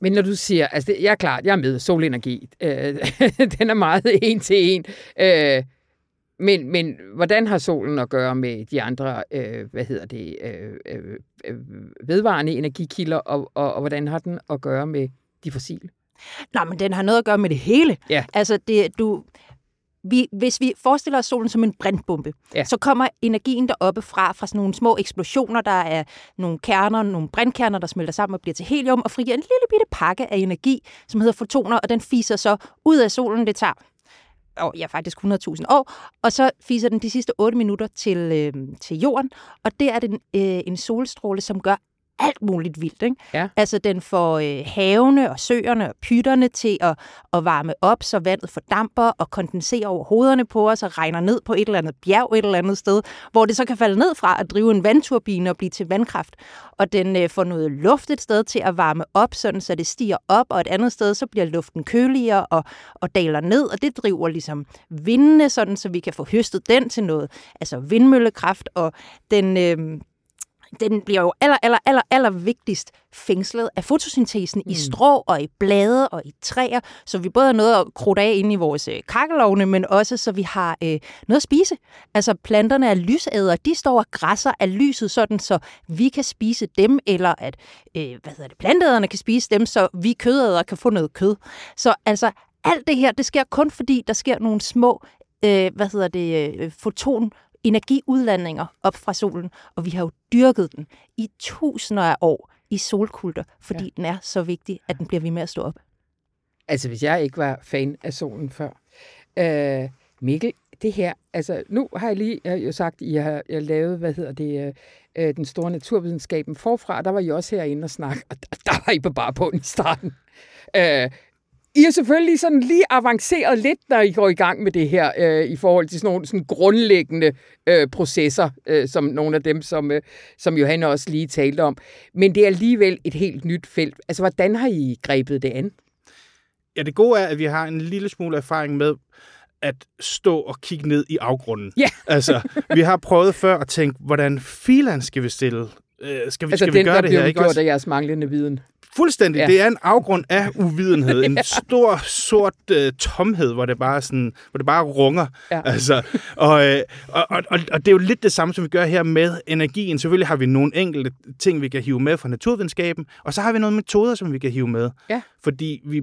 Men når du siger, altså det, jeg er klart, jeg er med, solenergi, øh, den er meget en til en. Øh, men, men hvordan har solen at gøre med de andre, øh, hvad hedder det, øh, øh, øh, vedvarende energikilder, og, og, og hvordan har den at gøre med de fossile? Nå, men den har noget at gøre med det hele. Ja. Altså, det, du, vi, hvis vi forestiller os solen som en brandbombe, Ja. så kommer energien deroppe fra, fra sådan nogle små eksplosioner, der er nogle kerner, nogle brandkerner, der smelter sammen og bliver til helium, og frigiver en lille bitte pakke af energi, som hedder fotoner, og den fiser så ud af solen. Det tager og ja, faktisk 100.000 år, og så fiser den de sidste 8 minutter til, øh, til jorden, og det er den, øh, en solstråle, som gør alt muligt vildt. Ikke? Ja. Altså, den får øh, havene og søerne og pytterne til at, at varme op, så vandet fordamper og kondenserer over hovederne på os og regner ned på et eller andet bjerg et eller andet sted, hvor det så kan falde ned fra at drive en vandturbine og blive til vandkraft. Og den øh, får noget luft et sted til at varme op, sådan så det stiger op, og et andet sted, så bliver luften køligere og, og daler ned, og det driver ligesom vindene, sådan så vi kan få høstet den til noget, altså vindmøllekraft, og den... Øh, den bliver jo aller, aller, aller, aller vigtigst fængslet af fotosyntesen mm. i strå og i blade og i træer, så vi både har noget at krudte af inde i vores øh, kakkelovne, men også så vi har øh, noget at spise. Altså planterne er lysæder, de står og græsser af lyset, sådan så vi kan spise dem, eller at øh, hvad hedder det, planteæderne kan spise dem, så vi kødædere kan få noget kød. Så altså alt det her, det sker kun fordi, der sker nogle små, øh, hvad hedder det, øh, foton energiudlandinger op fra solen, og vi har jo dyrket den i tusinder af år i solkulter, fordi ja. den er så vigtig, at den bliver ved med at stå op. Altså, hvis jeg ikke var fan af solen før. Øh, Mikkel, det her, altså nu har jeg lige jeg har jo sagt, I har jeg lavet, hvad hedder det, øh, den store naturvidenskaben forfra, der var I også herinde og snakke, og der, der var I på bare på i starten. Øh, I er selvfølgelig sådan lige avanceret lidt, når I går i gang med det her, øh, i forhold til sådan nogle sådan grundlæggende øh, processer, øh, som nogle af dem, som, øh, som Johanne også lige talte om. Men det er alligevel et helt nyt felt. Altså, hvordan har I grebet det an? Ja, det gode er, at vi har en lille smule erfaring med at stå og kigge ned i afgrunden. Ja. Altså, vi har prøvet før at tænke, hvordan filan skal vi stille? Øh, skal vi, Altså skal den, vi gøre der det her? Ikke gjort af jeres manglende viden. Fuldstændig. Ja. Ja. Det er en afgrund af uvidenhed. En stor, sort øh, tomhed, hvor det bare sådan, hvor det bare runger. Ja. Altså, og, øh, og, og, og det er jo lidt det samme, som vi gør her med energien. Selvfølgelig har vi nogle enkelte ting, vi kan hive med fra naturvidenskaben, og så har vi nogle metoder, som vi kan hive med. Ja. Fordi vi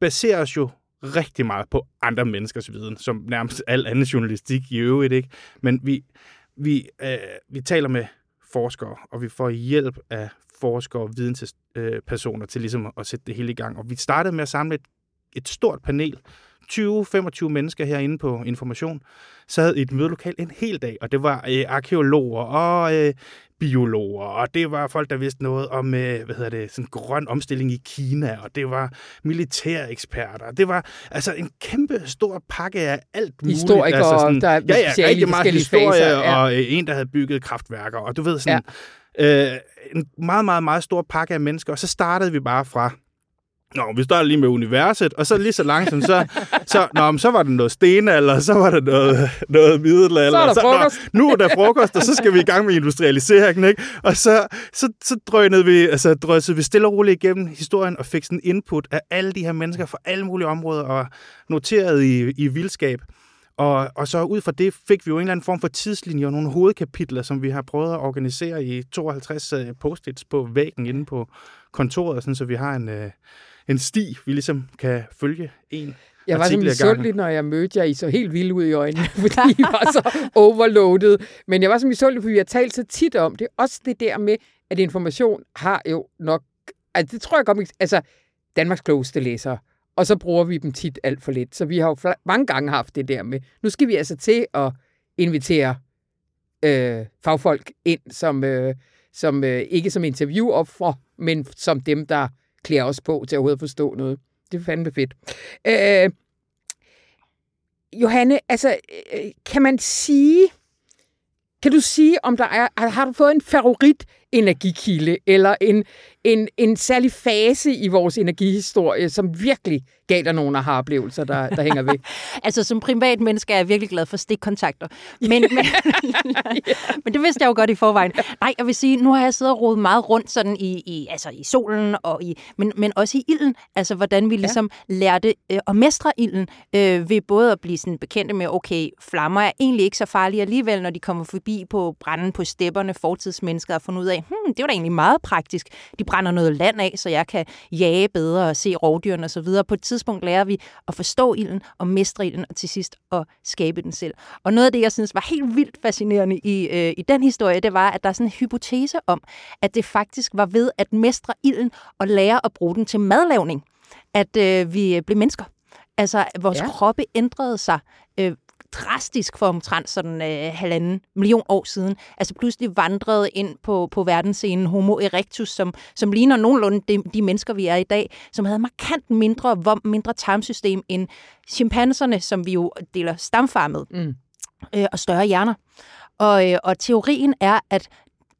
baserer os jo rigtig meget på andre menneskers viden, som nærmest al anden journalistik i øvrigt, ikke? Men vi, vi, øh, vi taler med forskere, og vi får hjælp af forskere og videnspersoner til ligesom at sætte det hele i gang. Og vi startede med at samle et, et stort panel, 20-25 mennesker herinde på Information, sad i et mødelokal en hel dag, og det var øh, arkeologer og øh, biologer, og det var folk, der vidste noget om øh, hvad hedder det, sådan grøn omstilling i Kina, og det var militæreksperter. Det var altså en kæmpe stor pakke af alt muligt. Historikere, altså sådan, der er ja, ja, rigtig meget historie, faser, ja. og øh, en, der havde bygget kraftværker, og du ved sådan, ja. øh, en meget, meget, meget stor pakke af mennesker, og så startede vi bare fra Nå, vi starter lige med universet, og så lige så langsomt, så, så, nå, så var der noget stenalder, så var der noget, noget middelalder. Så er der så, frokost. Nå, nu er der frokost, og så skal vi i gang med industrialiseringen, ikke? Og så, så, så drønede vi, altså, drøsede vi stille og roligt igennem historien, og fik sådan input af alle de her mennesker fra alle mulige områder, og noteret i, i vildskab. Og, og så ud fra det fik vi jo en eller anden form for tidslinje og nogle hovedkapitler, som vi har prøvet at organisere i 52 uh, post-its på væggen inde på kontoret, sådan, så vi har en, uh, en sti, vi ligesom kan følge en Jeg var så misundelig, når jeg mødte jer. I så helt vilde ud i øjnene, fordi I var så overloaded. Men jeg var så misundelig, fordi vi har talt så tit om det. Også det der med, at information har jo nok... Altså, det tror jeg godt, altså Danmarks klogeste læsere. Og så bruger vi dem tit alt for lidt. Så vi har jo mange gange haft det der med, nu skal vi altså til at invitere øh, fagfolk ind, som, øh, som øh, ikke som interviewoffer, men som dem, der klæder os på til at overhovedet forstå noget. Det er fandme fedt. Øh, Johanne, altså, øh, kan man sige, kan du sige, om der er, har du fået en favorit energikilde, eller en, en, en særlig fase i vores energihistorie, som virkelig gav dig nogle af oplevelser, der, der hænger ved? Altså, som privat menneske er jeg virkelig glad for stikkontakter. Men, men, men det vidste jeg jo godt i forvejen. Nej, jeg vil sige, nu har jeg siddet og rodet meget rundt sådan i, i, altså i solen, og i, men, men også i ilden. Altså, hvordan vi ligesom ja. lærte øh, at mestre ilden, øh, ved både at blive sådan bekendte med, okay, flammer er egentlig ikke så farlige alligevel, når de kommer forbi på branden på stepperne, fortidsmennesker, og fundet ud af, hmm, det var da egentlig meget praktisk. De brænder noget land af, så jeg kan jage bedre og se rovdyrene osv. På et tidspunkt lærer vi at forstå ilden og mestre ilden, og til sidst at skabe den selv. Og noget af det, jeg synes var helt vildt fascinerende i, øh, i den historie, det var, at der er sådan en hypotese om, at det faktisk var ved at mestre ilden og lære at bruge den til madlavning, at øh, vi blev mennesker. Altså, vores ja. kroppe ændrede sig øh, drastisk for omtrent sådan øh, halvanden million år siden. Altså pludselig vandrede ind på, på verdensscenen Homo erectus, som, som ligner nogenlunde de, de mennesker, vi er i dag, som havde markant mindre vom, mindre tarmsystem end chimpanserne, som vi jo deler stamfar med, Mm. øh, og større hjerner. Og, øh, og teorien er, at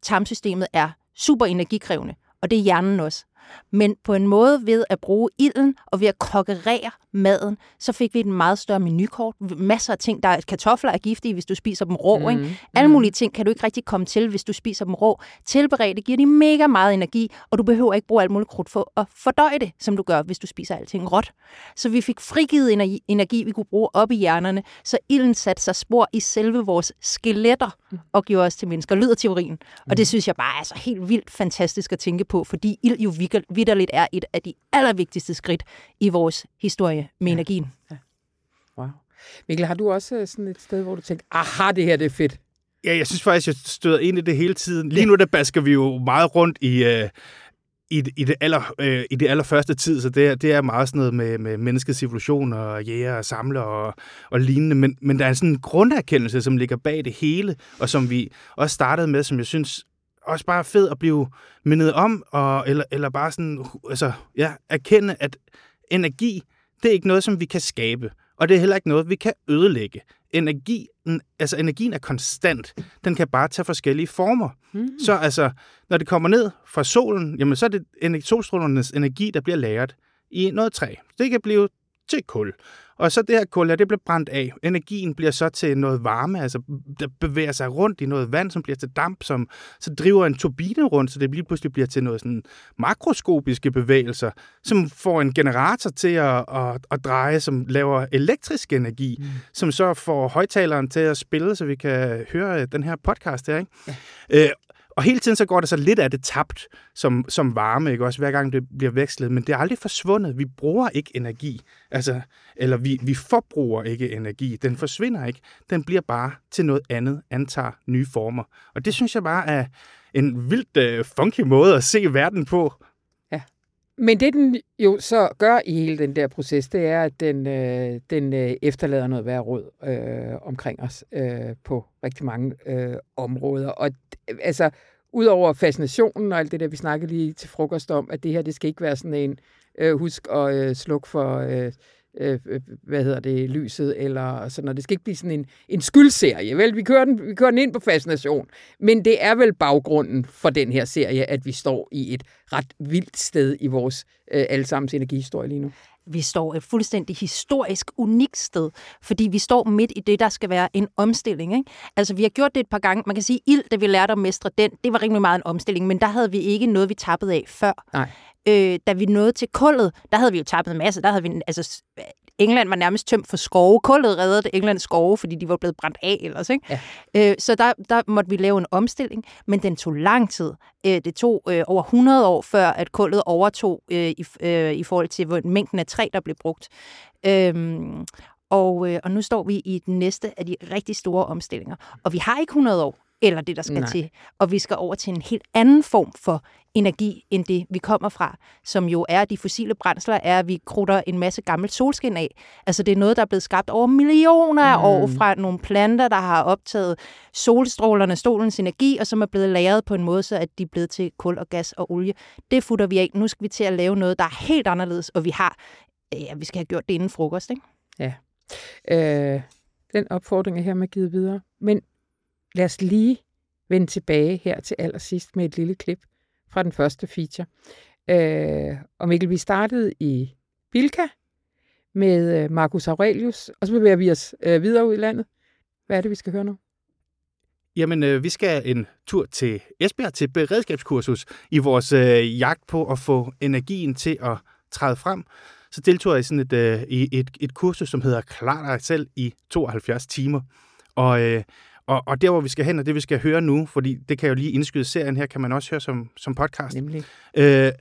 tarmsystemet er super energikrævende, og det er hjernen også. Men på en måde ved at bruge ilden og ved at kokkerere maden, så fik vi et meget større menukort. Masser af ting. Der er kartofler er giftige, hvis du spiser dem rå. Mm. Ikke? Alle mulige ting kan du ikke rigtig komme til, hvis du spiser dem rå. Tilberedte giver de mega meget energi, og du behøver ikke bruge alt muligt krudt for at fordøje det, som du gør, hvis du spiser alting råt. Så vi fik frigivet energi, energi vi kunne bruge op i hjernerne, så ilden satte sig spor i selve vores skeletter og gjorde os til mennesker, lyder teorien. Og det synes jeg bare er så helt vildt fantastisk at tænke på, fordi ild jo vitterligt er et af de allervigtigste skridt i vores historie med energien. Wow. Mikkel, har du også øh, sådan et sted, hvor du tænker, aha, det her det er fedt? Ja, jeg synes faktisk, jeg støder ind i det hele tiden. Lige nu der basker vi jo meget rundt i, øh, i, det- i, det aller, øh, i det allerførste tid, så det er, det er meget sådan noget med, med menneskets evolution og jæger og samler og, og lignende. Men, men der er sådan en grunderkendelse, som ligger bag det hele, og som vi også startede med, som jeg synes også bare er fed at blive mindet om, og, eller, eller bare sådan, altså, ja, erkende, at energi, det er ikke noget, som vi kan skabe, og det er heller ikke noget, vi kan ødelægge. Energi, altså energien er konstant. Den kan bare tage forskellige former. Mm. Så altså, når det kommer ned fra solen, jamen så er det solstrålernes energi, der bliver lagret i noget træ. Det kan blive til kul. Og så det her kul, ja, det bliver brændt af. Energien bliver så til noget varme, altså der bevæger sig rundt i noget vand, som bliver til damp, som så driver en turbine rundt, så det lige pludselig bliver til noget sådan makroskopiske bevægelser, som får en generator til at, at, at dreje, som laver elektrisk energi, mm. som så får højtaleren til at spille, så vi kan høre den her podcast her. Ikke? Ja. Øh, og hele tiden så går der så lidt af det tabt som, som varme, ikke? også hver gang det bliver vekslet, men det er aldrig forsvundet. Vi bruger ikke energi, altså, eller vi, vi forbruger ikke energi. Den forsvinder ikke. Den bliver bare til noget andet, antager nye former. Og det synes jeg bare er en vildt uh, funky måde at se verden på. Men det, den jo så gør i hele den der proces, det er, at den, øh, den øh, efterlader noget værd råd øh, omkring os øh, på rigtig mange øh, områder. Og altså, udover fascinationen og alt det der, vi snakkede lige til frokost om, at det her, det skal ikke være sådan en øh, husk at øh, slukke for... Øh, øh, hvad hedder det, lyset, eller sådan noget. Det skal ikke blive sådan en, en skyldserie, vel? Vi kører, den, vi kører den ind på fascination. Men det er vel baggrunden for den her serie, at vi står i et ret vildt sted i vores øh, allesammens energihistorie lige nu. Vi står et fuldstændig historisk unikt sted, fordi vi står midt i det, der skal være en omstilling. Ikke? Altså, vi har gjort det et par gange. Man kan sige, ild, det vi lærte at mestre den, det var rigtig meget en omstilling, men der havde vi ikke noget, vi tappede af før. Nej. Øh, da vi nåede til kullet, der havde vi jo tappet en masse. Der havde vi, altså, England var nærmest tømt for skove. Kullet reddede Englands skove, fordi de var blevet brændt af ellers. Ikke? Ja. Øh, så der, der måtte vi lave en omstilling, men den tog lang tid. Øh, det tog øh, over 100 år, før at kullet overtog øh, i, øh, i forhold til hvor mængden af træ, der blev brugt. Øh, og, øh, og nu står vi i den næste af de rigtig store omstillinger. Og vi har ikke 100 år, eller det, der skal Nej. til. Og vi skal over til en helt anden form for energi, end det, vi kommer fra, som jo er de fossile brændsler, er, at vi krutter en masse gammelt solskin af. Altså det er noget, der er blevet skabt over millioner af mm. år fra nogle planter, der har optaget solstrålerne, stolens energi, og som er blevet lagret på en måde, så at de er blevet til kul og gas og olie. Det futter vi af. Nu skal vi til at lave noget, der er helt anderledes, og vi har, ja, vi skal have gjort det inden frokost, ikke? Ja. Øh, den opfordring er her med givet videre. Men lad os lige vende tilbage her til allersidst med et lille klip fra den første feature. Øh, og Mikkel, vi startede i Bilka med øh, Marcus Aurelius, og så bevæger vi os øh, videre ud i landet. Hvad er det, vi skal høre nu? Jamen, øh, vi skal en tur til Esbjerg til beredskabskursus i vores øh, jagt på at få energien til at træde frem. Så deltog jeg i sådan et, øh, i et, et kursus, som hedder Klar dig selv i 72 timer. Og øh, og, og der, hvor vi skal hen, og det vi skal høre nu, fordi det kan jo lige indskyde serien her, kan man også høre som, som podcast. Nemlig. Øh,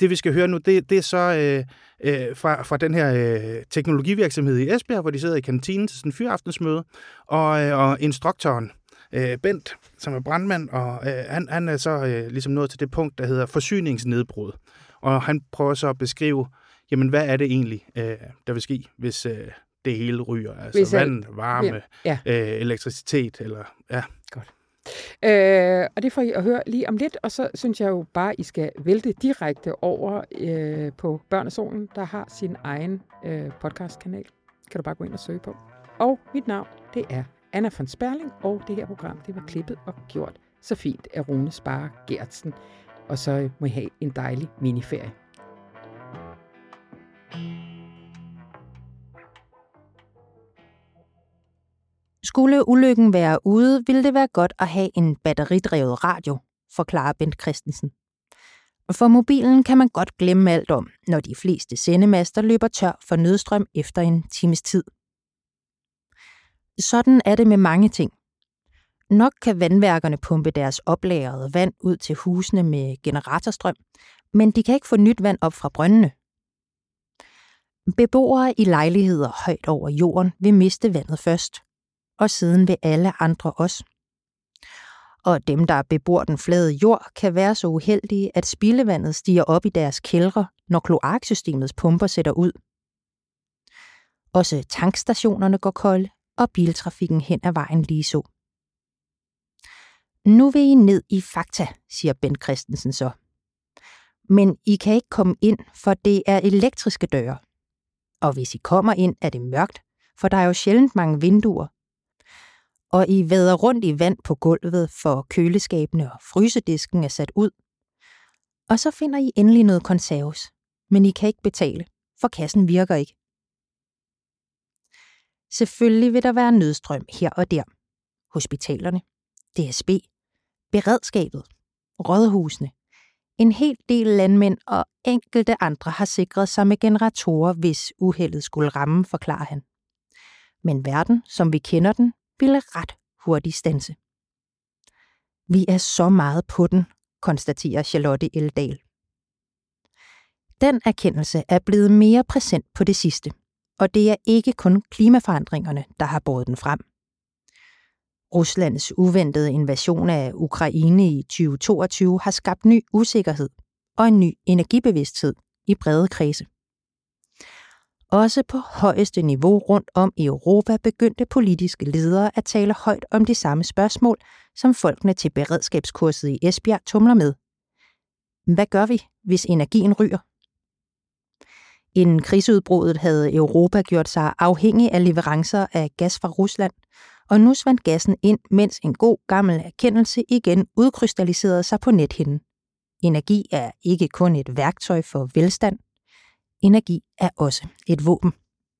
det vi skal høre nu, det, det er så øh, øh, fra, fra den her øh, teknologivirksomhed i Esbjerg, hvor de sidder i kantinen til sådan en fyraftensmøde, og, øh, og instruktøren, øh, Bent, som er brandmand, og øh, han, han er så øh, ligesom nået til det punkt, der hedder forsyningsnedbrud. Og han prøver så at beskrive, jamen hvad er det egentlig, øh, der vil ske, hvis, øh, det hele ryger. Altså Hvis vand, varme, ja. Ja. Øh, elektricitet. Eller, ja. Godt. Øh, og det får I at høre lige om lidt, og så synes jeg jo bare, I skal vælte direkte over øh, på Børnesolen, der har sin egen øh, podcastkanal. Kan du bare gå ind og søge på. Og mit navn, det er Anna von Sperling, og det her program, det var klippet og gjort så fint af Rune Spare Gertsen. Og så må I have en dejlig miniferie. Skulle ulykken være ude, ville det være godt at have en batteridrevet radio, forklarer Bent Christensen. For mobilen kan man godt glemme alt om, når de fleste sendemaster løber tør for nødstrøm efter en times tid. Sådan er det med mange ting. Nok kan vandværkerne pumpe deres oplagrede vand ud til husene med generatorstrøm, men de kan ikke få nyt vand op fra brøndene. Beboere i lejligheder højt over jorden vil miste vandet først – og siden vil alle andre også. Og dem, der bebor den flade jord, kan være så uheldige, at spildevandet stiger op i deres kældre, når kloaksystemets pumper sætter ud. Også tankstationerne går kolde, og biltrafikken hen ad vejen lige så. Nu vil I ned i fakta, siger Bent Christensen så. Men I kan ikke komme ind, for det er elektriske døre. Og hvis I kommer ind, er det mørkt, for der er jo sjældent mange vinduer, og I vader rundt i vand på gulvet, for køleskabene og frysedisken er sat ud. Og så finder I endelig noget konserves, men I kan ikke betale, for kassen virker ikke. Selvfølgelig vil der være nødstrøm her og der. Hospitalerne, DSB, beredskabet, rådhusene. En hel del landmænd og enkelte andre har sikret sig med generatorer, hvis uheldet skulle ramme, forklarer han. Men verden, som vi kender den, ville ret hurtigt stanse. Vi er så meget på den, konstaterer Charlotte Eldal. Den erkendelse er blevet mere præsent på det sidste, og det er ikke kun klimaforandringerne, der har båret den frem. Ruslands uventede invasion af Ukraine i 2022 har skabt ny usikkerhed og en ny energibevidsthed i brede kredse. Også på højeste niveau rundt om i Europa begyndte politiske ledere at tale højt om de samme spørgsmål, som folkene til beredskabskurset i Esbjerg tumler med. Hvad gør vi, hvis energien ryger? Inden krigsudbruddet havde Europa gjort sig afhængig af leverancer af gas fra Rusland, og nu svandt gassen ind, mens en god gammel erkendelse igen udkrystalliserede sig på nethinden. Energi er ikke kun et værktøj for velstand. Energi er også et våben.